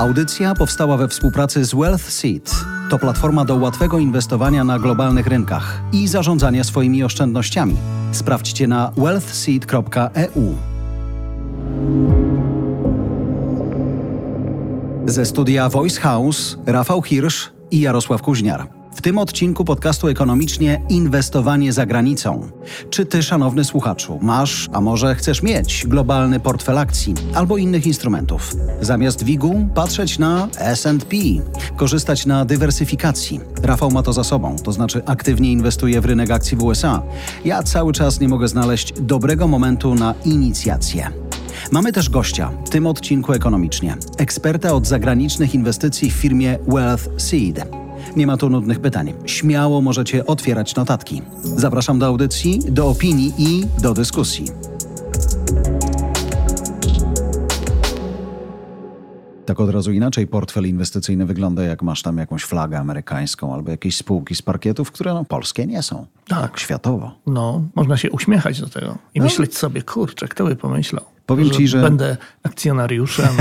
Audycja powstała we współpracy z Wealth Seed. To platforma do łatwego inwestowania na globalnych rynkach i zarządzania swoimi oszczędnościami. Sprawdźcie na wealthseed.eu. Ze studia Voice House Rafał Hirsch i Jarosław Kuźniar. W tym odcinku podcastu ekonomicznie Inwestowanie za granicą. Czy ty, szanowny słuchaczu, masz, a może chcesz mieć globalny portfel akcji albo innych instrumentów? Zamiast WIG-u patrzeć na S&P, korzystać na dywersyfikacji. Rafał ma to za sobą, to znaczy aktywnie inwestuje w rynek akcji w USA. Ja cały czas nie mogę znaleźć dobrego momentu na inicjację. Mamy też gościa w tym odcinku ekonomicznie, eksperta od zagranicznych inwestycji w firmie Wealth Seed. Nie ma tu nudnych pytań. Śmiało możecie otwierać notatki. Zapraszam do audycji, do opinii i do dyskusji. Tak od razu inaczej portfel inwestycyjny wygląda, jak masz tam jakąś flagę amerykańską albo jakieś spółki z parkietów, które no, polskie nie są. Tak. Światowo. No, można się uśmiechać do tego i no. myśleć sobie, kurczę, kto by pomyślał. Powiem ci, że. Będę akcjonariuszem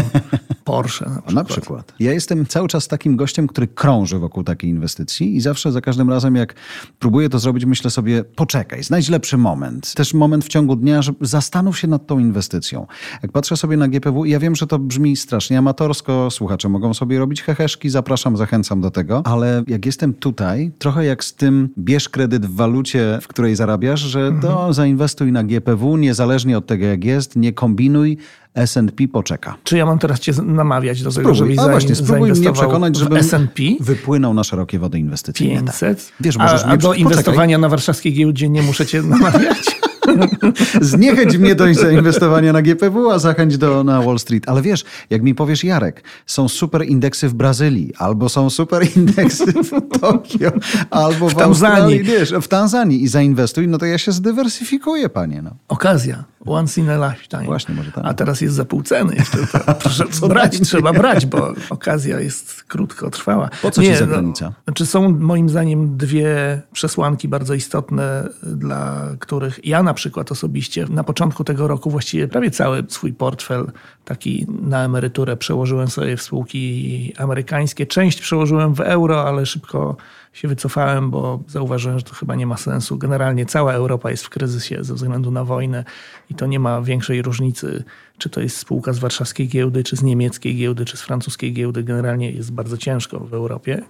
Porsche. Na przykład. na przykład. Ja jestem cały czas takim gościem, który krąży wokół takiej inwestycji i zawsze za każdym razem, jak próbuję to zrobić, myślę sobie, poczekaj, znajdź lepszy moment. Też moment w ciągu dnia, że zastanów się nad tą inwestycją. Jak patrzę sobie na GPW, ja wiem, że to brzmi strasznie amatorsko, słuchacze mogą sobie robić heheszki, zapraszam, zachęcam do tego, ale jak jestem tutaj, trochę jak z tym bierz kredyt w walucie, w której zarabiasz, że mhm. to zainwestuj na GPW, niezależnie od tego, jak jest, nie kombinuj, S&P poczeka. Czy ja mam teraz cię namawiać do tego, żebyś A właśnie, spróbuj mnie przekonać, żebym S&P? wypłynął na szerokie wody inwestycyjne. 500? Tak. Wiesz, możesz a, a do inwestowania na warszawskiej giełdzie nie muszę cię namawiać? Zniechęć mnie do zainwestowania na GPW, a zachęć do, na Wall Street. Ale wiesz, jak mi powiesz, Jarek, są super indeksy w Brazylii, albo są super indeksy w Tokio, albo w, w Tanzanii. Wiesz, w Tanzanii i zainwestuj, no to ja się zdywersyfikuję, panie. No. Okazja. Once in a lifetime. Właśnie, może tak. A teraz jest za pół ceny. Jeszcze proszę brać, trzeba brać, bo okazja jest krótkotrwała. Po co Nie, ci zagranica? No, znaczy są moim zdaniem dwie przesłanki bardzo istotne, dla których ja na przykład osobiście na początku tego roku właściwie prawie cały swój portfel taki na emeryturę przełożyłem sobie w spółki amerykańskie. Część przełożyłem w euro, ale szybko się wycofałem, bo zauważyłem, że to chyba nie ma sensu. Generalnie cała Europa jest w kryzysie ze względu na wojnę i to nie ma większej różnicy, czy to jest spółka z warszawskiej giełdy, czy z niemieckiej giełdy, czy z francuskiej giełdy. Generalnie jest bardzo ciężko w Europie.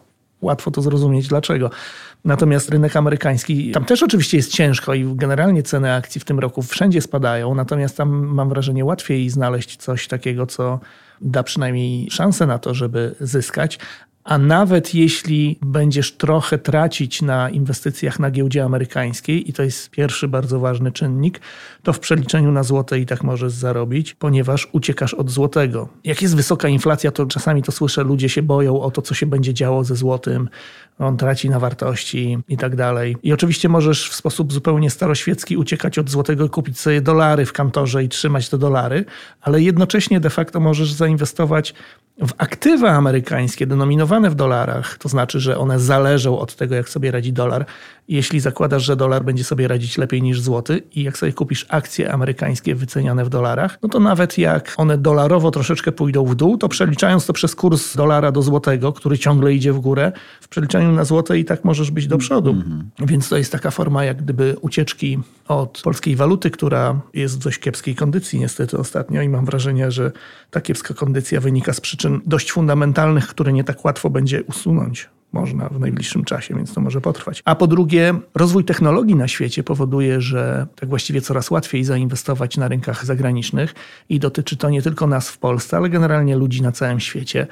Łatwo to zrozumieć dlaczego. Natomiast rynek amerykański, tam też oczywiście jest ciężko i generalnie ceny akcji w tym roku wszędzie spadają, natomiast tam mam wrażenie łatwiej znaleźć coś takiego, co da przynajmniej szansę na to, żeby zyskać, a nawet jeśli będziesz trochę tracić na inwestycjach na giełdzie amerykańskiej, i to jest pierwszy bardzo ważny czynnik, to w przeliczeniu na złote i tak możesz zarobić, ponieważ uciekasz od złotego. Jak jest wysoka inflacja, to czasami to słyszę, ludzie się boją o to, co się będzie działo ze złotym, on traci na wartości i tak dalej. I oczywiście możesz w sposób zupełnie staroświecki uciekać od złotego, kupić sobie dolary w kantorze i trzymać te dolary, ale jednocześnie de facto możesz zainwestować w aktywa amerykańskie denominowane w dolarach, to znaczy, że one zależą od tego, jak sobie radzi dolar. Jeśli zakładasz, że dolar będzie sobie radzić lepiej niż złoty i jak sobie kupisz akcje amerykańskie wyceniane w dolarach, no to nawet jak one dolarowo troszeczkę pójdą w dół, to przeliczając to przez kurs dolara do złotego, który ciągle idzie w górę, w przeliczaniu na złote i tak możesz być do przodu. -hmm. Więc to jest taka forma jak gdyby ucieczki od polskiej waluty, która jest w dość kiepskiej kondycji niestety ostatnio i mam wrażenie, że ta kiepska kondycja wynika z przyczyn dość fundamentalnych, które nie tak łatwo będzie usunąć można w najbliższym czasie, więc to może potrwać. A po drugie, rozwój technologii na świecie powoduje, że tak właściwie coraz łatwiej zainwestować na rynkach zagranicznych i dotyczy to nie tylko nas w Polsce, ale generalnie ludzi na całym świecie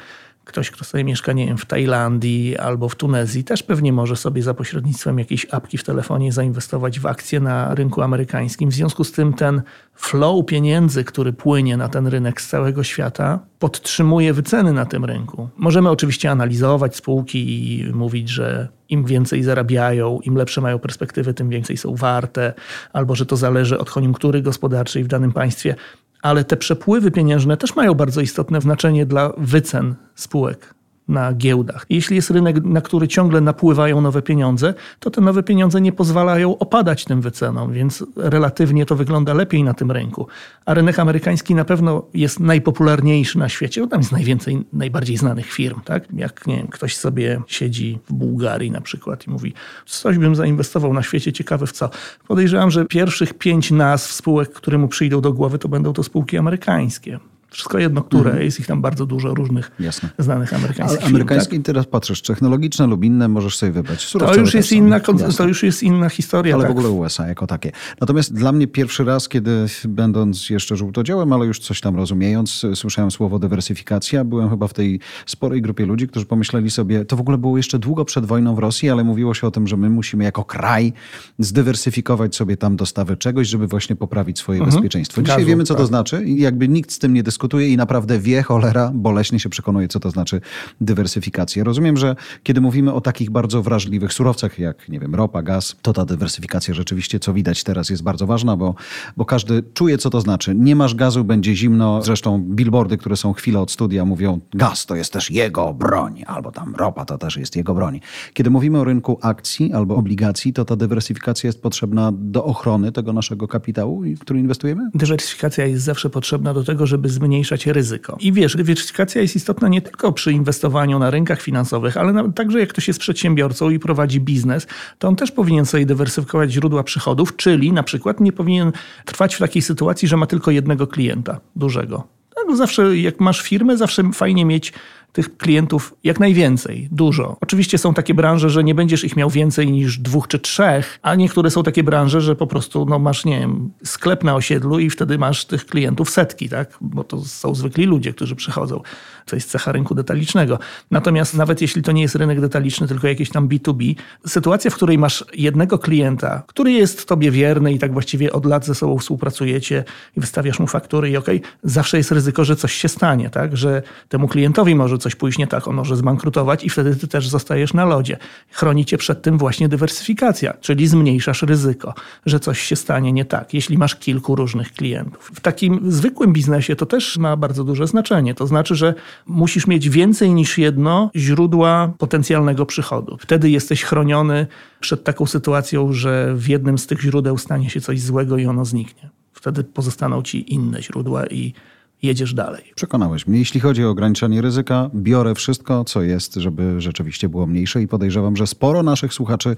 ktoś, kto sobie mieszka, nie wiem, w Tajlandii albo w Tunezji, też pewnie może sobie za pośrednictwem jakiejś apki w telefonie zainwestować w akcje na rynku amerykańskim. W związku z tym ten flow pieniędzy, który płynie na ten rynek z całego świata, podtrzymuje wyceny na tym rynku. Możemy oczywiście analizować spółki i mówić, że im więcej zarabiają, im lepsze mają perspektywy, tym więcej są warte, albo że to zależy od koniunktury gospodarczej w danym państwie ale te przepływy pieniężne też mają bardzo istotne znaczenie dla wycen spółek. Na giełdach. Jeśli jest rynek, na który ciągle napływają nowe pieniądze, to te nowe pieniądze nie pozwalają opadać tym wycenom, więc relatywnie to wygląda lepiej na tym rynku. A rynek amerykański na pewno jest najpopularniejszy na świecie, bo tam jest najwięcej najbardziej znanych firm. Tak? Jak nie wiem, ktoś sobie siedzi w Bułgarii na przykład i mówi, coś bym zainwestował na świecie, ciekawe w co. Podejrzewam, że pierwszych pięć nazw spółek, które mu przyjdą do głowy, to będą to spółki amerykańskie. Wszystko jedno, które. Mhm. Jest ich tam bardzo dużo różnych Jasne. znanych amerykańskich Ale amerykański tak? teraz patrzysz, technologiczne lub inne możesz sobie wybrać. to już, jest inna, to już jest inna historia. Ale tak. w ogóle USA jako takie. Natomiast dla mnie pierwszy raz, kiedy będąc jeszcze żółtodziełem, ale już coś tam rozumiejąc, słyszałem słowo dywersyfikacja. Byłem chyba w tej sporej grupie ludzi, którzy pomyśleli sobie, to w ogóle było jeszcze długo przed wojną w Rosji, ale mówiło się o tym, że my musimy jako kraj zdywersyfikować sobie tam dostawy czegoś, żeby właśnie poprawić swoje mhm. bezpieczeństwo. Dzisiaj Gazu, wiemy, co tak. to znaczy i jakby nikt z tym nie dyskutuje i naprawdę wie, cholera, boleśnie się przekonuje, co to znaczy dywersyfikacja. Rozumiem, że kiedy mówimy o takich bardzo wrażliwych surowcach, jak, nie wiem, ropa, gaz, to ta dywersyfikacja rzeczywiście, co widać teraz, jest bardzo ważna, bo, bo każdy czuje, co to znaczy. Nie masz gazu, będzie zimno. Zresztą billboardy, które są chwilę od studia, mówią, gaz to jest też jego broń, albo tam ropa to też jest jego broń. Kiedy mówimy o rynku akcji albo obligacji, to ta dywersyfikacja jest potrzebna do ochrony tego naszego kapitału, w który inwestujemy? Dywersyfikacja jest zawsze potrzebna do tego, żeby zmniejszać ryzyko. I wiesz, dywersyfikacja jest istotna nie tylko przy inwestowaniu na rynkach finansowych, ale także jak ktoś jest przedsiębiorcą i prowadzi biznes, to on też powinien sobie dywersyfikować źródła przychodów, czyli na przykład nie powinien trwać w takiej sytuacji, że ma tylko jednego klienta dużego. No zawsze jak masz firmę, zawsze fajnie mieć tych klientów jak najwięcej, dużo. Oczywiście są takie branże, że nie będziesz ich miał więcej niż dwóch czy trzech, a niektóre są takie branże, że po prostu no, masz, nie wiem, sklep na osiedlu i wtedy masz tych klientów setki, tak? Bo to są zwykli ludzie, którzy przychodzą. To jest cecha rynku detalicznego. Natomiast nawet jeśli to nie jest rynek detaliczny, tylko jakieś tam B2B, sytuacja, w której masz jednego klienta, który jest tobie wierny i tak właściwie od lat ze sobą współpracujecie i wystawiasz mu faktury i okej, okay, zawsze jest ryzyko, że coś się stanie, tak? Że temu klientowi może coś pójść nie tak, on może zbankrutować i wtedy ty też zostajesz na lodzie. Chroni cię przed tym właśnie dywersyfikacja, czyli zmniejszasz ryzyko, że coś się stanie nie tak, jeśli masz kilku różnych klientów. W takim zwykłym biznesie to też ma bardzo duże znaczenie. To znaczy, że musisz mieć więcej niż jedno źródła potencjalnego przychodu. Wtedy jesteś chroniony przed taką sytuacją, że w jednym z tych źródeł stanie się coś złego i ono zniknie. Wtedy pozostaną ci inne źródła i jedziesz dalej. Przekonałeś mnie. Jeśli chodzi o ograniczenie ryzyka, biorę wszystko, co jest, żeby rzeczywiście było mniejsze i podejrzewam, że sporo naszych słuchaczy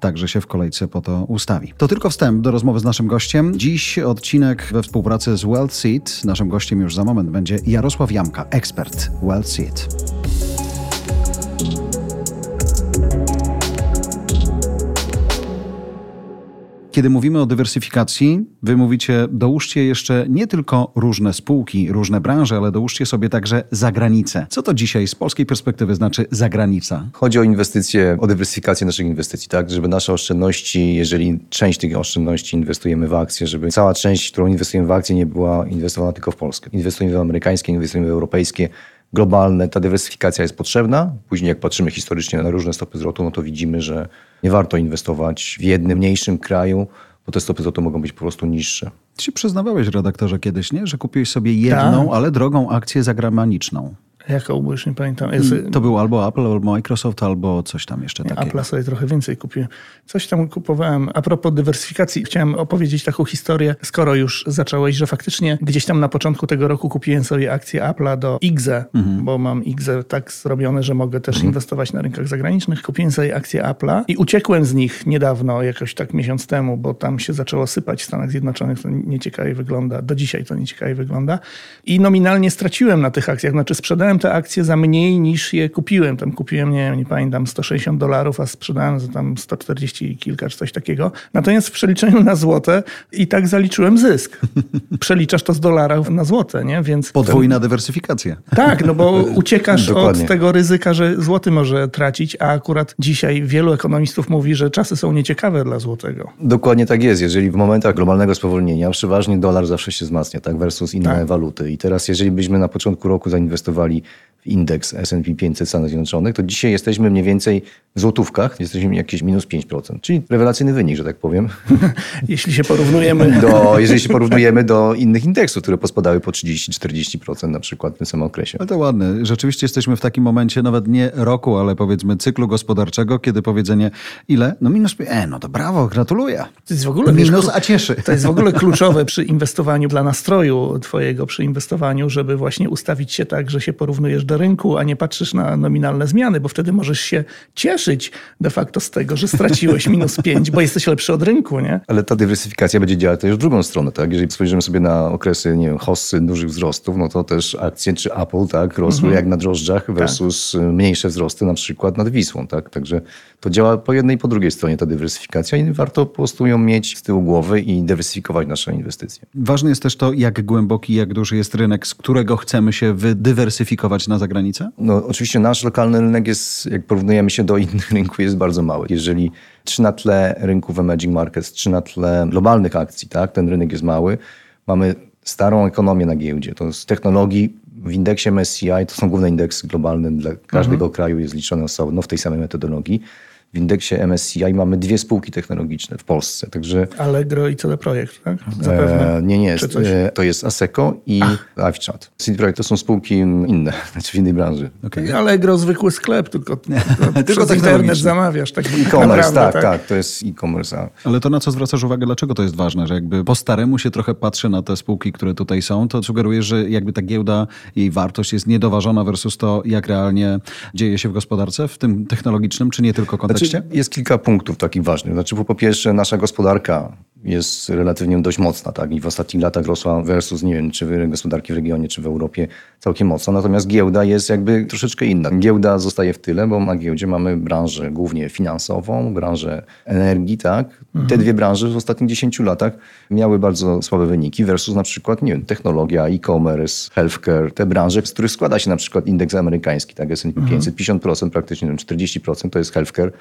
także się w kolejce po to ustawi. To tylko wstęp do rozmowy z naszym gościem. Dziś odcinek we współpracy z Wealth Seed. Naszym gościem już za moment będzie Jarosław Jamka, ekspert Wealth Seed. Kiedy mówimy o dywersyfikacji, wy mówicie, dołóżcie jeszcze nie tylko różne spółki, różne branże, ale dołóżcie sobie także zagranicę. Co to dzisiaj z polskiej perspektywy znaczy zagranica? Chodzi o inwestycje, o dywersyfikację naszych inwestycji, tak? Żeby nasze oszczędności, jeżeli część tych oszczędności inwestujemy w akcje, żeby cała część, którą inwestujemy w akcje, nie była inwestowana tylko w Polskę. Inwestujemy w amerykańskie, inwestujemy w europejskie, globalne. Ta dywersyfikacja jest potrzebna. Później jak patrzymy historycznie na różne stopy zwrotu, no to widzimy, że nie warto inwestować w jednym mniejszym kraju, bo te stopy zwrotu mogą być po prostu niższe. Ty się przyznawałeś, redaktorze, kiedyś, nie? że kupiłeś sobie jedną, tak. ale drogą akcję zagraniczną. Jaką, bo już nie pamiętam. Jest... To był albo Apple, albo Microsoft, albo coś tam jeszcze takiego. Apple sobie trochę więcej kupiłem. Coś tam kupowałem. A propos dywersyfikacji, chciałem opowiedzieć taką historię, skoro już zacząłeś, że faktycznie gdzieś tam na początku tego roku kupiłem sobie akcję Apple'a do IGZE, mhm. bo mam IGZE tak zrobione, że mogę też mhm. inwestować na rynkach zagranicznych. Kupiłem sobie akcję Apple'a i uciekłem z nich niedawno, jakoś tak miesiąc temu, bo tam się zaczęło sypać w Stanach Zjednoczonych. To nieciekawie wygląda. Do dzisiaj to nieciekawie wygląda. I nominalnie straciłem na tych akcjach. Znaczy sprzedałem sprzedałem te akcje za mniej niż je kupiłem. Tam kupiłem, nie wiem, nie pamiętam, 160 dolarów, a sprzedałem za tam 140 kilka czy coś takiego. Natomiast w przeliczeniu na złote i tak zaliczyłem zysk. Przeliczasz to z dolarów na złote, nie? Więc Podwójna ten... dywersyfikacja. Tak, no bo uciekasz od tego ryzyka, że złoty może tracić, a akurat dzisiaj wielu ekonomistów mówi, że czasy są nieciekawe dla złotego. Dokładnie tak jest. Jeżeli w momentach globalnego spowolnienia przeważnie dolar zawsze się wzmacnia, tak, versus inne tak. waluty. I teraz jeżeli byśmy na początku roku zainwestowali indeks S&P 500 Stanów Zjednoczonych, to dzisiaj jesteśmy mniej więcej w złotówkach, jesteśmy jakieś minus 5%, czyli rewelacyjny wynik, że tak powiem. Jeśli się porównujemy... Do, jeżeli się porównujemy do innych indeksów, które pospadały po 30-40% na przykład w tym samym okresie. Ale to ładne. Rzeczywiście jesteśmy w takim momencie, nawet nie roku, ale powiedzmy cyklu gospodarczego, kiedy powiedzenie ile? No minus... E, no to brawo, gratuluję. To jest w ogóle... Minus, a cieszy. To jest w ogóle kluczowe przy inwestowaniu dla nastroju twojego, przy inwestowaniu, żeby właśnie ustawić się tak, że się porównujesz do rynku, a nie patrzysz na nominalne zmiany, bo wtedy możesz się cieszyć de facto z tego, że straciłeś minus 5, bo jesteś lepszy od rynku, nie? Ale ta dywersyfikacja będzie działać też w drugą stronę, tak? Jeżeli spojrzymy sobie na okresy, nie wiem, hossy dużych wzrostów, no to też akcje czy Apple, tak, rosły jak na drożdżach versus mniejsze wzrosty na przykład nad Wisłą, tak? Także to działa po jednej i po drugiej stronie ta dywersyfikacja i warto po prostu ją mieć z tyłu głowy i dywersyfikować nasze inwestycje. Ważne jest też to, jak głęboki, jak duży jest rynek, z którego chcemy się wydywersyfikować na zagranicę? No oczywiście nasz lokalny rynek jest, jak porównujemy się do innych rynków, jest bardzo mały. Jeżeli czy na tle rynków emerging markets, czy na tle globalnych akcji, tak, ten rynek jest mały, mamy starą ekonomię na giełdzie. To z technologii w indeksie MSCI, to są główne indeksy globalne dla każdego kraju, jest liczone osobno w tej samej metodologii. W indeksie MSCI mamy dwie spółki technologiczne w Polsce, także... Allegro i CD Projekt, tak? Zapewne. E, nie, nie, e, to jest Aseco i AviChat. CD Projekt to są spółki inne, znaczy w innej branży. Okay. Allegro zwykły sklep, tylko, tylko, tylko przez internet zamawiasz. Tak e-commerce, tak, tak, tak, to jest e-commerce. Ale to na co zwracasz uwagę, dlaczego to jest ważne, że jakby po staremu się trochę patrzy na te spółki, które tutaj są, to sugeruje, że jakby ta giełda, jej wartość jest niedoważona versus to, jak realnie dzieje się w gospodarce, w tym technologicznym, czy nie tylko kontekście? Znaczy, jest kilka punktów takich ważnych. Znaczy, po pierwsze, nasza gospodarka jest relatywnie dość mocna, tak? I w ostatnich latach rosła versus, nie wiem, czy gospodarki w regionie, czy w Europie całkiem mocno. Natomiast giełda jest jakby troszeczkę inna. Giełda zostaje w tyle, bo na giełdzie mamy branżę głównie finansową, branżę energii, tak? Mhm. Te dwie branże w ostatnich 10 latach miały bardzo słabe wyniki versus na przykład, nie wiem, technologia, e-commerce, healthcare, te branże, z których składa się na przykład indeks amerykański, tak? S&P 500, mhm. 50% praktycznie, 40% to jest healthcare,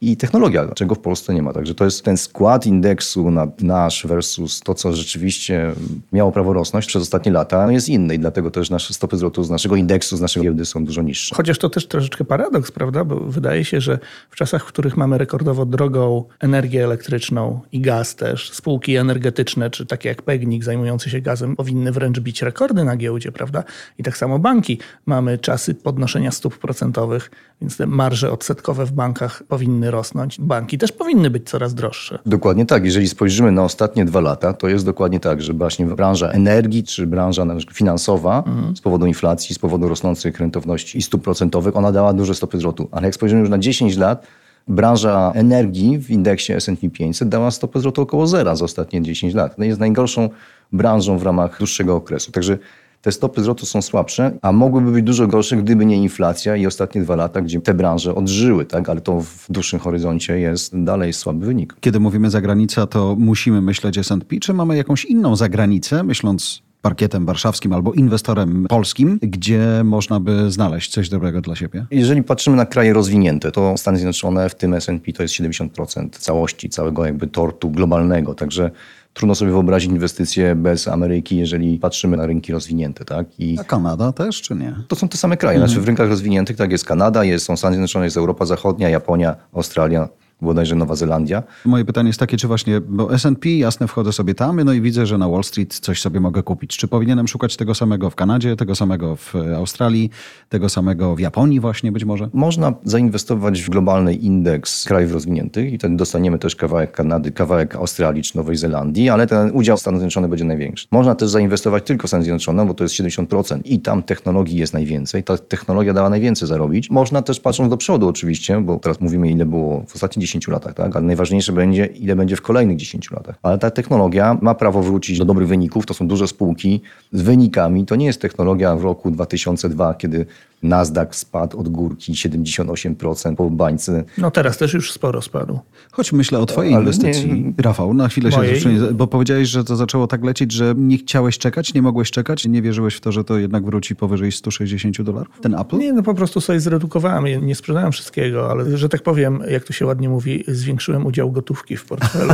i technologia, czego w Polsce nie ma. Także to jest ten skład indeksu na nasz versus to, co rzeczywiście miało prawo rosnąć przez ostatnie lata, no jest inny i dlatego też nasze stopy zwrotu z naszego indeksu, z naszej giełdy są dużo niższe. Chociaż to też troszeczkę paradoks, prawda? Bo wydaje się, że w czasach, w których mamy rekordowo drogą energię elektryczną i gaz też, spółki energetyczne, czy takie jak Pegnik zajmujące się gazem, powinny wręcz bić rekordy na giełdzie, prawda? I tak samo banki. Mamy czasy podnoszenia stóp procentowych, więc te marże odsetkowe w bankach powinny rosnąć. Banki też powinny być coraz droższe. Dokładnie tak. Jeżeli spojrzymy na ostatnie dwa lata, to jest dokładnie tak, że właśnie branża energii czy branża finansowa mhm. z powodu inflacji, z powodu rosnących rentowności i stóp procentowych, ona dała duże stopy zwrotu. Ale jak spojrzymy już na 10 lat, branża energii w indeksie S&P 500 dała stopę zwrotu około zera za ostatnie 10 lat. To jest najgorszą branżą w ramach dłuższego okresu. Także te stopy zwrotu są słabsze, a mogłyby być dużo gorsze, gdyby nie inflacja i ostatnie dwa lata, gdzie te branże odżyły, tak? ale to w dłuższym horyzoncie jest dalej słaby wynik. Kiedy mówimy zagranica, to musimy myśleć S&P, czy mamy jakąś inną zagranicę, myśląc parkietem warszawskim albo inwestorem polskim, gdzie można by znaleźć coś dobrego dla siebie? Jeżeli patrzymy na kraje rozwinięte, to Stany Zjednoczone, w tym S&P to jest 70% całości, całego jakby tortu globalnego, także trudno sobie wyobrazić inwestycje bez Ameryki, jeżeli patrzymy na rynki rozwinięte. Tak? I A Kanada też, czy nie? To są te same kraje. Znaczy w rynkach rozwiniętych tak jest Kanada, jest, są Stany Zjednoczone, jest Europa Zachodnia, Japonia, Australia, bodajże Nowa Zelandia. Moje pytanie jest takie, czy właśnie, bo S&P, jasne, wchodzę sobie tam, no i widzę, że na Wall Street coś sobie mogę kupić. Czy powinienem szukać tego samego w Kanadzie, tego samego w Australii, tego samego w Japonii właśnie być może? Można zainwestować w globalny indeks krajów rozwiniętych i wtedy dostaniemy też kawałek Kanady, kawałek Australii czy Nowej Zelandii, ale ten udział Stanów Zjednoczonych będzie największy. Można też zainwestować tylko w Stanach Zjednoczonych, bo to jest 70% i tam technologii jest najwięcej. Ta technologia dała najwięcej zarobić. Można też patrząc do przodu oczywiście, bo teraz mówimy ile było w ostatnich 10 latach, tak? ale najważniejsze będzie, ile będzie w kolejnych 10 latach. Ale ta technologia ma prawo wrócić do dobrych wyników, to są duże spółki z wynikami. To nie jest technologia w roku 2002, kiedy Nasdaq spadł od górki 78% po bańce. No teraz też już sporo spadł. Choć myślę o twojej Ale inwestycji, nie... Rafał, na chwilę Mojej? się bo powiedziałeś, że to zaczęło tak lecieć, że nie chciałeś czekać, nie mogłeś czekać, nie wierzyłeś w to, że to jednak wróci powyżej 160 dolarów, ten Apple? Nie, no po prostu sobie zredukowałem, nie sprzedałem wszystkiego, ale że tak powiem, jak to się ładnie mówi, zwiększyłem udział gotówki w portfelu.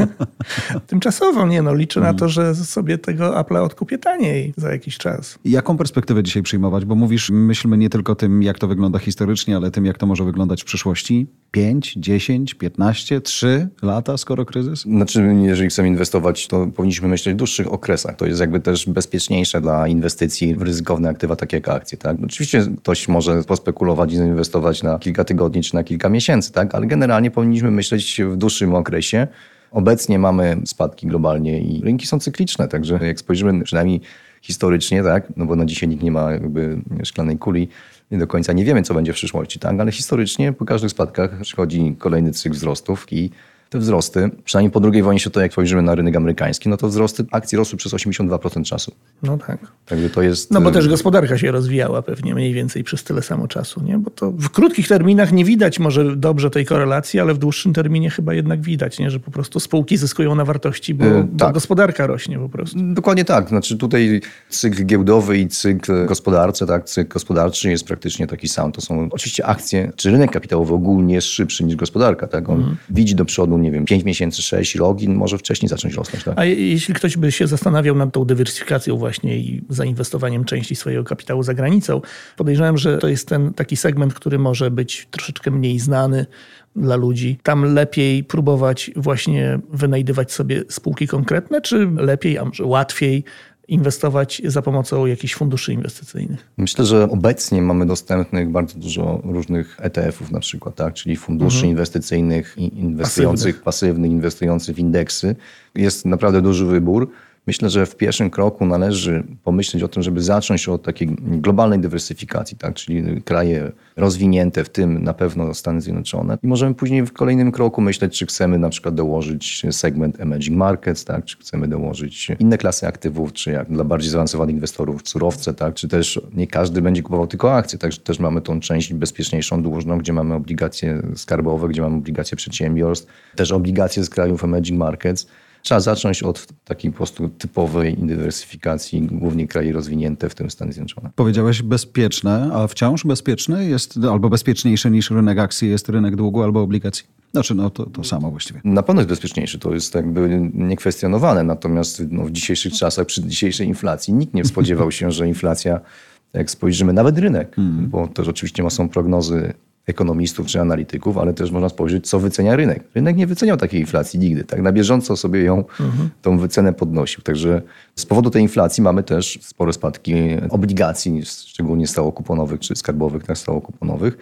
Tymczasowo, nie no, liczę na to, że sobie tego Apple'a odkupię taniej za jakiś czas. Jaką perspektywę dzisiaj przyjmować? Bo mówisz, myślmy nie tylko tym, jak to wygląda historycznie, ale tym, jak to może wyglądać w przyszłości. 5, 10, 15, 3 lata, skoro kryzys? Znaczy, jeżeli chcemy inwestować, to powinniśmy myśleć w dłuższych okresach. To jest jakby też bezpieczniejsze dla inwestycji w ryzykowne aktywa, takie jak akcje. Tak? Oczywiście ktoś może pospekulować i zainwestować na kilka tygodni czy na kilka miesięcy, tak? ale generalnie powinniśmy myśleć w dłuższym okresie. Obecnie mamy spadki globalnie i rynki są cykliczne, także jak spojrzymy przynajmniej historycznie, tak, no bo na dzisiaj nikt nie ma jakby szklanej kuli, nie do końca nie wiemy, co będzie w przyszłości, tak, ale historycznie po każdych spadkach przychodzi kolejny cykl wzrostów i te wzrosty, przynajmniej po II wojnie światowej, jak spojrzymy na rynek amerykański, no to wzrosty akcji rosły przez 82% czasu. No tak. Także to jest... No bo też gospodarka się rozwijała pewnie mniej więcej przez tyle samo czasu, nie? Bo to w krótkich terminach nie widać może dobrze tej korelacji, ale w dłuższym terminie chyba jednak widać, nie? Że po prostu spółki zyskują na wartości, bo, Yy, bo tak. gospodarka rośnie po prostu. Dokładnie tak. Znaczy tutaj cykl giełdowy i cykl gospodarczy, tak, cykl gospodarczy jest praktycznie taki sam. To są oczywiście akcje, czy rynek kapitałowy ogólnie jest szybszy niż gospodarka, tak? On widzi do przodu, nie wiem, 5 miesięcy, 6 rok i może wcześniej zacząć rosnąć, tak? A je- jeśli ktoś by się zastanawiał nad tą dywersyfikacją właśnie i zainwestowaniem części swojego kapitału za granicą, podejrzewam, że to jest ten taki segment, który może być troszeczkę mniej znany dla ludzi. Tam lepiej próbować właśnie wynajdywać sobie spółki konkretne, czy lepiej, a może łatwiej inwestować za pomocą jakichś funduszy inwestycyjnych? Myślę, że obecnie mamy dostępnych bardzo dużo różnych ETF-ów na przykład, tak? czyli funduszy inwestycyjnych i inwestujących, pasywnych, inwestujących w indeksy. Jest naprawdę duży wybór. Myślę, że w pierwszym kroku należy pomyśleć o tym, żeby zacząć od takiej globalnej dywersyfikacji, tak? czyli kraje rozwinięte, w tym na pewno Stany Zjednoczone. I możemy później w kolejnym kroku myśleć, czy chcemy na przykład dołożyć segment emerging markets, tak? czy chcemy dołożyć inne klasy aktywów, czy jak dla bardziej zaawansowanych inwestorów surowce, tak? czy też nie każdy będzie kupował tylko akcje, także też mamy tą część bezpieczniejszą, dłużną, gdzie mamy obligacje skarbowe, gdzie mamy obligacje przedsiębiorstw, też obligacje z krajów emerging markets. Trzeba zacząć od takiej po prostu typowej dywersyfikacji, głównie kraje rozwinięte, w tym Stany Zjednoczone. Powiedziałeś bezpieczne, a wciąż bezpieczny jest, albo bezpieczniejszy niż rynek akcji jest rynek długu albo obligacji? Znaczy, no to, to samo właściwie. Na pewno jest bezpieczniejszy, to jest jakby niekwestionowane, natomiast no, w dzisiejszych czasach, przy dzisiejszej inflacji, nikt nie spodziewał się, że inflacja, jak spojrzymy, nawet rynek, bo też oczywiście są prognozy ekonomistów czy analityków, ale też można spojrzeć, co wycenia rynek. Rynek nie wyceniał takiej inflacji nigdy. Tak na bieżąco sobie ją, tą wycenę podnosił. Także z powodu tej inflacji mamy też spore spadki obligacji, szczególnie stałokuponowych czy skarbowych, tak stałokuponowych.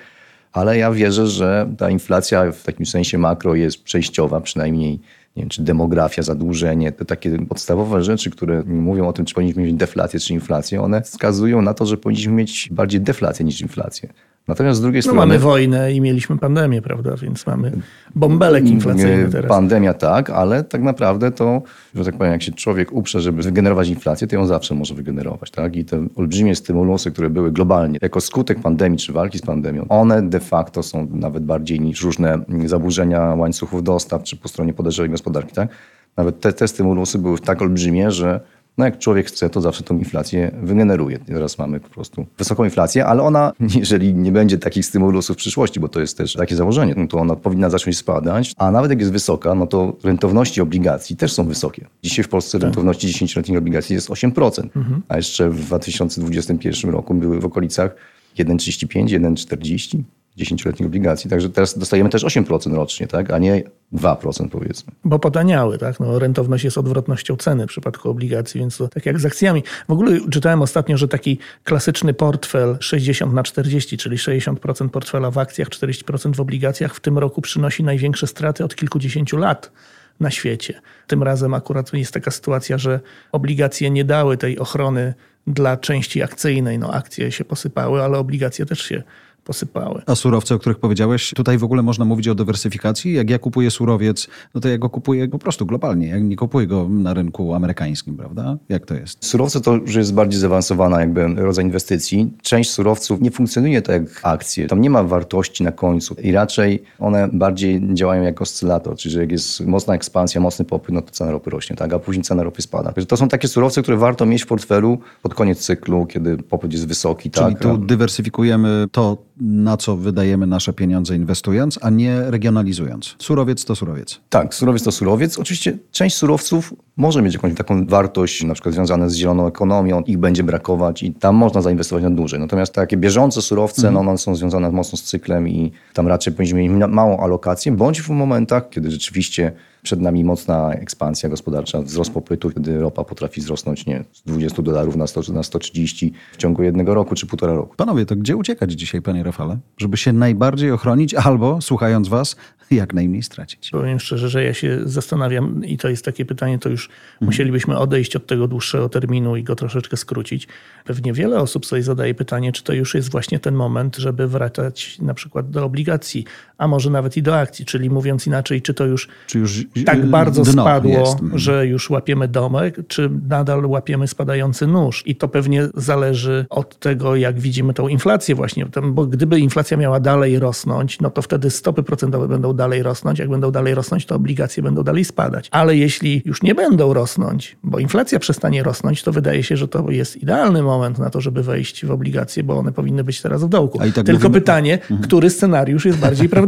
Ale ja wierzę, że ta inflacja w takim sensie makro jest przejściowa, przynajmniej nie wiem, czy demografia, zadłużenie, te takie podstawowe rzeczy, które mówią o tym, czy powinniśmy mieć deflację, czy inflację, one wskazują na to, że powinniśmy mieć bardziej deflację niż inflację. Natomiast z drugiej No strony... mamy wojnę i mieliśmy pandemię, prawda? Więc mamy bąbelek inflacyjny teraz. Pandemia tak, ale tak naprawdę to, że tak powiem, jak się człowiek uprze, żeby wygenerować inflację, to ją zawsze może wygenerować. Tak? I te olbrzymie stymulusy, które były globalnie jako skutek pandemii czy walki z pandemią, one de facto są nawet bardziej niż różne zaburzenia łańcuchów dostaw czy po stronie podejrzanej gospodarki. Tak? Nawet te, te stymulusy były tak olbrzymie, że no jak człowiek chce, to zawsze tą inflację wygeneruje. Teraz mamy po prostu wysoką inflację, ale ona, jeżeli nie będzie takich stymulusów w przyszłości, bo to jest też takie założenie, no to ona powinna zacząć spadać, a nawet jak jest wysoka, no to rentowności obligacji też są wysokie. Dzisiaj w Polsce rentowności 10-letnich obligacji jest 8%, a jeszcze w 2021 roku były w okolicach 1,35, 1,40. 10-letnich obligacji. Także teraz dostajemy też 8% rocznie, tak? a nie 2% powiedzmy. Bo potaniały, tak? No, rentowność jest odwrotnością ceny w przypadku obligacji, więc to tak jak z akcjami. W ogóle czytałem ostatnio, że taki klasyczny portfel 60 na 40, czyli 60% portfela w akcjach, 40% w obligacjach w tym roku przynosi największe straty od kilkudziesięciu lat na świecie. Tym razem akurat jest taka sytuacja, że obligacje nie dały tej ochrony dla części akcyjnej. No akcje się posypały, ale obligacje też się posypały. A surowce, o których powiedziałeś, tutaj w ogóle można mówić o dywersyfikacji. Jak ja kupuję surowiec, no to ja go kupuję po prostu globalnie. Ja nie kupuję go na rynku amerykańskim, prawda? Jak to jest? Surowce to już jest bardziej zaawansowana jakby rodzaj inwestycji. Część surowców nie funkcjonuje tak jak akcje. Tam nie ma wartości na końcu i raczej one bardziej działają jak oscylator, czyli że jak jest mocna ekspansja, mocny popyt, no to cena ropy rośnie, tak? a później cena ropy spada. Także to są takie surowce, które warto mieć w portfelu pod koniec cyklu, kiedy popyt jest wysoki. Czyli tak? tu dywersyfikujemy to, na co wydajemy nasze pieniądze inwestując, a nie regionalizując. Surowiec to surowiec. Tak, surowiec to surowiec. Oczywiście część surowców może mieć jakąś taką wartość, na przykład związaną z zieloną ekonomią, ich będzie brakować i tam można zainwestować na dłużej. Natomiast takie bieżące surowce, no one są związane mocno z cyklem i tam raczej powinniśmy mieć małą alokację, bądź w momentach, kiedy rzeczywiście przed nami mocna ekspansja gospodarcza, wzrost popytu, kiedy ropa potrafi wzrosnąć nie, z 20 dolarów na, 100, na 130 w ciągu jednego roku czy półtora roku. Panowie, to gdzie uciekać dzisiaj, panie Rafale? Żeby się najbardziej ochronić albo, słuchając was, jak najmniej stracić? Powiem szczerze, że ja się zastanawiam i to jest takie pytanie, to już mhm. musielibyśmy odejść od tego dłuższego terminu i go troszeczkę skrócić. Pewnie wiele osób sobie zadaje pytanie, czy to już jest właśnie ten moment, żeby wracać na przykład do obligacji, a może nawet i do akcji, czyli mówiąc inaczej, czy to już, czy już tak bardzo spadło, jest. że już łapiemy domek, czy nadal łapiemy spadający nóż. I to pewnie zależy od tego, jak widzimy tą inflację właśnie, bo gdyby inflacja miała dalej rosnąć, no to wtedy stopy procentowe będą dalej rosnąć. Jak będą dalej rosnąć, to obligacje będą dalej spadać. Ale jeśli już nie będą rosnąć, bo inflacja przestanie rosnąć, to wydaje się, że to jest idealny moment na to, żeby wejść w obligacje, bo one powinny być teraz w dołku. Tak Tylko mówimy... pytanie, mhm. który scenariusz jest bardziej prawdopodobny?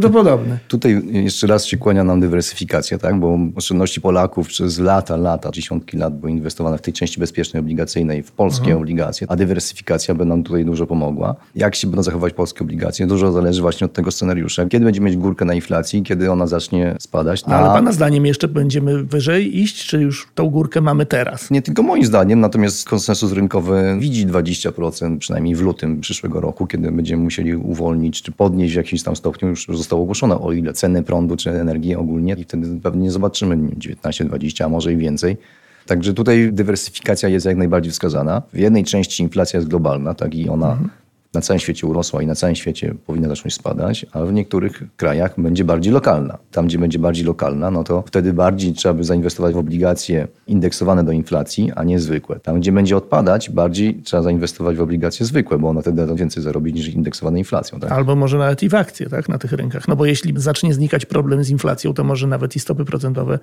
Tutaj jeszcze raz się kłania nam dywersyfikacja, tak? bo oszczędności Polaków przez lata, lata, dziesiątki lat były inwestowane w tej części bezpiecznej obligacyjnej, w polskie mhm. obligacje, a dywersyfikacja by nam tutaj dużo pomogła. Jak się będą zachować polskie obligacje? Dużo zależy właśnie od tego scenariusza. Kiedy będziemy mieć górkę na inflacji, kiedy ona zacznie spadać. Ale Pana zdaniem jeszcze będziemy wyżej iść, czy już tą górkę mamy teraz? Nie tylko moim zdaniem, natomiast konsensus rynkowy widzi 20% przynajmniej w lutym przyszłego roku, kiedy będziemy musieli uwolnić, czy podnieść w jakimś tam stopniu, już zostało ogłoszone o ile ceny prądu, czy energii ogólnie i wtedy pewnie nie zobaczymy 19-20, a może i więcej. Także tutaj dywersyfikacja jest jak najbardziej wskazana. W jednej części inflacja jest globalna, tak i ona mhm na całym świecie urosła i na całym świecie powinna zacząć spadać, a w niektórych krajach będzie bardziej lokalna. Tam, gdzie będzie bardziej lokalna, no to wtedy bardziej trzeba by zainwestować w obligacje indeksowane do inflacji, a nie zwykłe. Tam, gdzie będzie odpadać, bardziej trzeba zainwestować w obligacje zwykłe, bo one wtedy więcej zarobić niż indeksowane inflacją. Tak? Albo może nawet i w akcje tak, na tych rynkach. No bo jeśli zacznie znikać problem z inflacją, to może nawet i stopy procentowe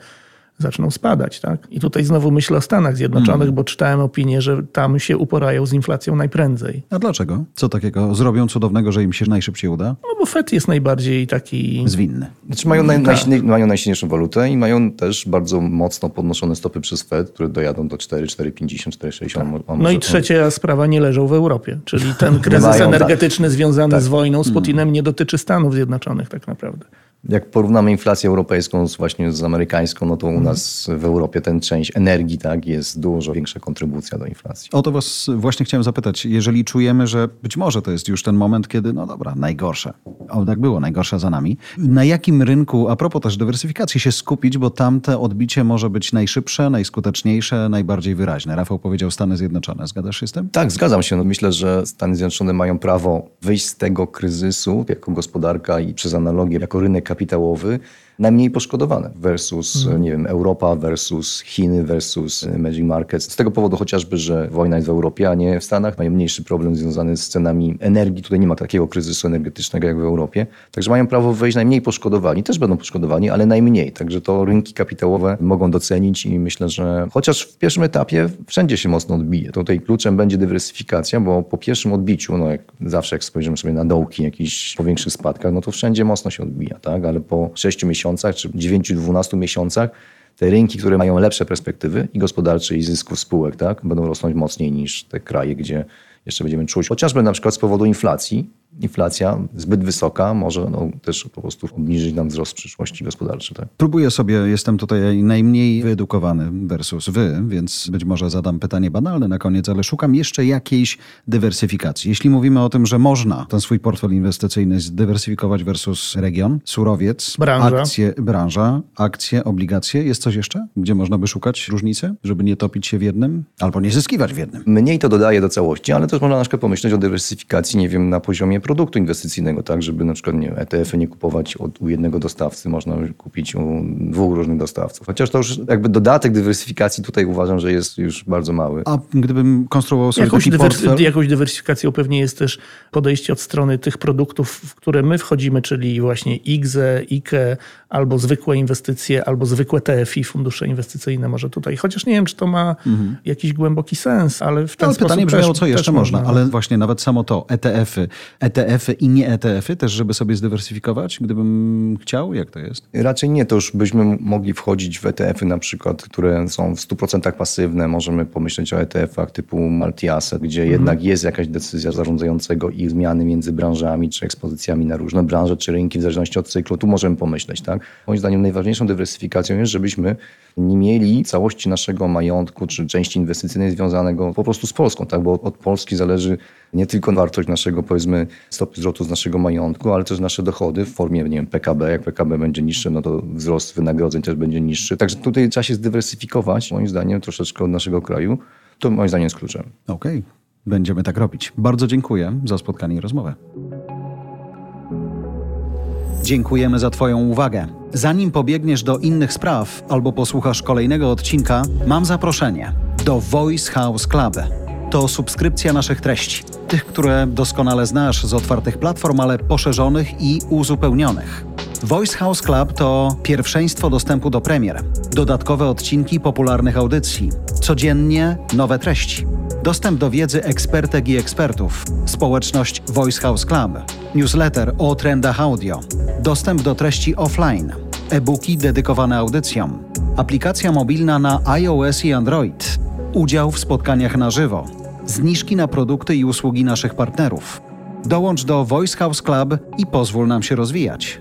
zaczną spadać. Tak? I tutaj znowu myślę o Stanach Zjednoczonych, mm. bo czytałem opinię, że tam się uporają z inflacją najprędzej. A dlaczego? Co takiego zrobią cudownego, że im się najszybciej uda? No bo Fed jest najbardziej taki... Zwinny. Znaczy mają, naj, tak. mają najsilniejszą walutę i mają też bardzo mocno podnoszone stopy przez Fed, które dojadą do 4, 4,50, 4,60. Tak. No i trzecia sprawa, nie leżą w Europie. Czyli ten kryzys mają, tak. energetyczny tak. związany tak. z wojną z Putinem mm. nie dotyczy Stanów Zjednoczonych tak naprawdę. Jak porównamy inflację europejską z właśnie z amerykańską, no to u nas w Europie ten część energii tak, jest dużo większa kontrybucja do inflacji. O to was właśnie chciałem zapytać. Jeżeli czujemy, że być może to jest już ten moment, kiedy, no dobra, najgorsze. O, tak było, najgorsze za nami. Na jakim rynku, a propos też dywersyfikacji, się skupić, bo tamte odbicie może być najszybsze, najskuteczniejsze, najbardziej wyraźne. Rafał powiedział Stany Zjednoczone. Zgadzasz się z tym? Tak, zgadzam się. No myślę, że Stany Zjednoczone mają prawo wyjść z tego kryzysu jako gospodarka i przez analogię jako rynek kapitałowy najmniej poszkodowane versus, mhm. nie wiem, Europa versus Chiny versus emerging markets. Z tego powodu chociażby, że wojna jest w Europie, a nie w Stanach. Mają mniejszy problem związany z cenami energii. Tutaj nie ma takiego kryzysu energetycznego jak w Europie. Także mają prawo wejść najmniej poszkodowani. Też będą poszkodowani, ale najmniej. Także to rynki kapitałowe mogą docenić i myślę, że chociaż w pierwszym etapie wszędzie się mocno odbije. Tutaj kluczem będzie dywersyfikacja, bo po pierwszym odbiciu, no jak zawsze jak spojrzymy sobie na dołki jakichś powiększych spadkach, no to wszędzie mocno się odbija, tak? Ale po 6 miesiącach miesiącach czy 9-12 miesiącach te rynki, które mają lepsze perspektywy i gospodarcze, i zysków spółek, tak, będą rosnąć mocniej niż te kraje, gdzie jeszcze będziemy czuć. Chociażby na przykład z powodu inflacji, inflacja zbyt wysoka może no, też po prostu obniżyć nam wzrost przyszłości gospodarczej. Tak? Próbuję sobie, jestem tutaj najmniej wyedukowany versus wy, więc być może zadam pytanie banalne na koniec, ale szukam jeszcze jakiejś dywersyfikacji. Jeśli mówimy o tym, że można ten swój portfel inwestycyjny zdywersyfikować versus region, surowiec, branża. akcje, branża, akcje, obligacje, jest coś jeszcze, gdzie można by szukać różnicy, żeby nie topić się w jednym albo nie zyskiwać w jednym? Mniej to dodaje do całości, ale też można na przykład pomyśleć o dywersyfikacji, nie wiem, na poziomie produktu inwestycyjnego, tak, żeby na przykład nie, ETF-y nie kupować od, u jednego dostawcy, można kupić u dwóch różnych dostawców. Chociaż to już jakby dodatek dywersyfikacji tutaj uważam, że jest już bardzo mały. A gdybym konstruował sobie jakąś, taki portfel... jakąś dywersyfikacją pewnie jest też podejście od strony tych produktów, w które my wchodzimy, czyli właśnie IGZE, IKE, albo zwykłe inwestycje, albo zwykłe TFI, fundusze inwestycyjne może tutaj. Chociaż nie wiem, czy to ma jakiś głęboki sens, ale w ten No, ale sposób pytanie brzmiało, co jeszcze też można, ale właśnie nawet samo to, ETF-y, ETF-y i nie ETF-y też, żeby sobie zdywersyfikować, gdybym chciał, jak to jest? Raczej nie, to już byśmy mogli wchodzić w ETF-y na przykład, które są w 100% pasywne. Możemy pomyśleć o ETF-ach typu multi-asset, gdzie jednak jest jakaś decyzja zarządzającego i zmiany między branżami, czy ekspozycjami na różne branże, czy rynki w zależności od cyklu. Tu możemy pomyśleć, tak? Moim zdaniem najważniejszą dywersyfikacją jest, żebyśmy nie mieli całości naszego majątku, czy części inwestycyjnej związanego po prostu z Polską, tak? Bo od Polski zależy nie tylko wartość naszego, powiedzmy, stopy wzrostu z naszego majątku, ale też nasze dochody w formie, nie wiem, PKB. Jak PKB będzie niższe, no to wzrost wynagrodzeń też będzie niższy. Także tutaj trzeba się zdywersyfikować, moim zdaniem, troszeczkę od naszego kraju. To moim zdaniem jest kluczem. Okej, będziemy tak robić. Bardzo dziękuję za spotkanie i rozmowę. Dziękujemy za Twoją uwagę. Zanim pobiegniesz do innych spraw albo posłuchasz kolejnego odcinka, mam zaproszenie do Voice House Club. To subskrypcja naszych treści, tych, które doskonale znasz z otwartych platform, ale poszerzonych i uzupełnionych. Voice House Club to pierwszeństwo dostępu do premier, dodatkowe odcinki popularnych audycji, codziennie nowe treści. Dostęp do wiedzy ekspertek i ekspertów, społeczność Voice House Club, newsletter o trendach audio, dostęp do treści offline, e-booki dedykowane audycjom, aplikacja mobilna na iOS i Android, udział w spotkaniach na żywo, zniżki na produkty i usługi naszych partnerów. Dołącz do Voice House Club i pozwól nam się rozwijać.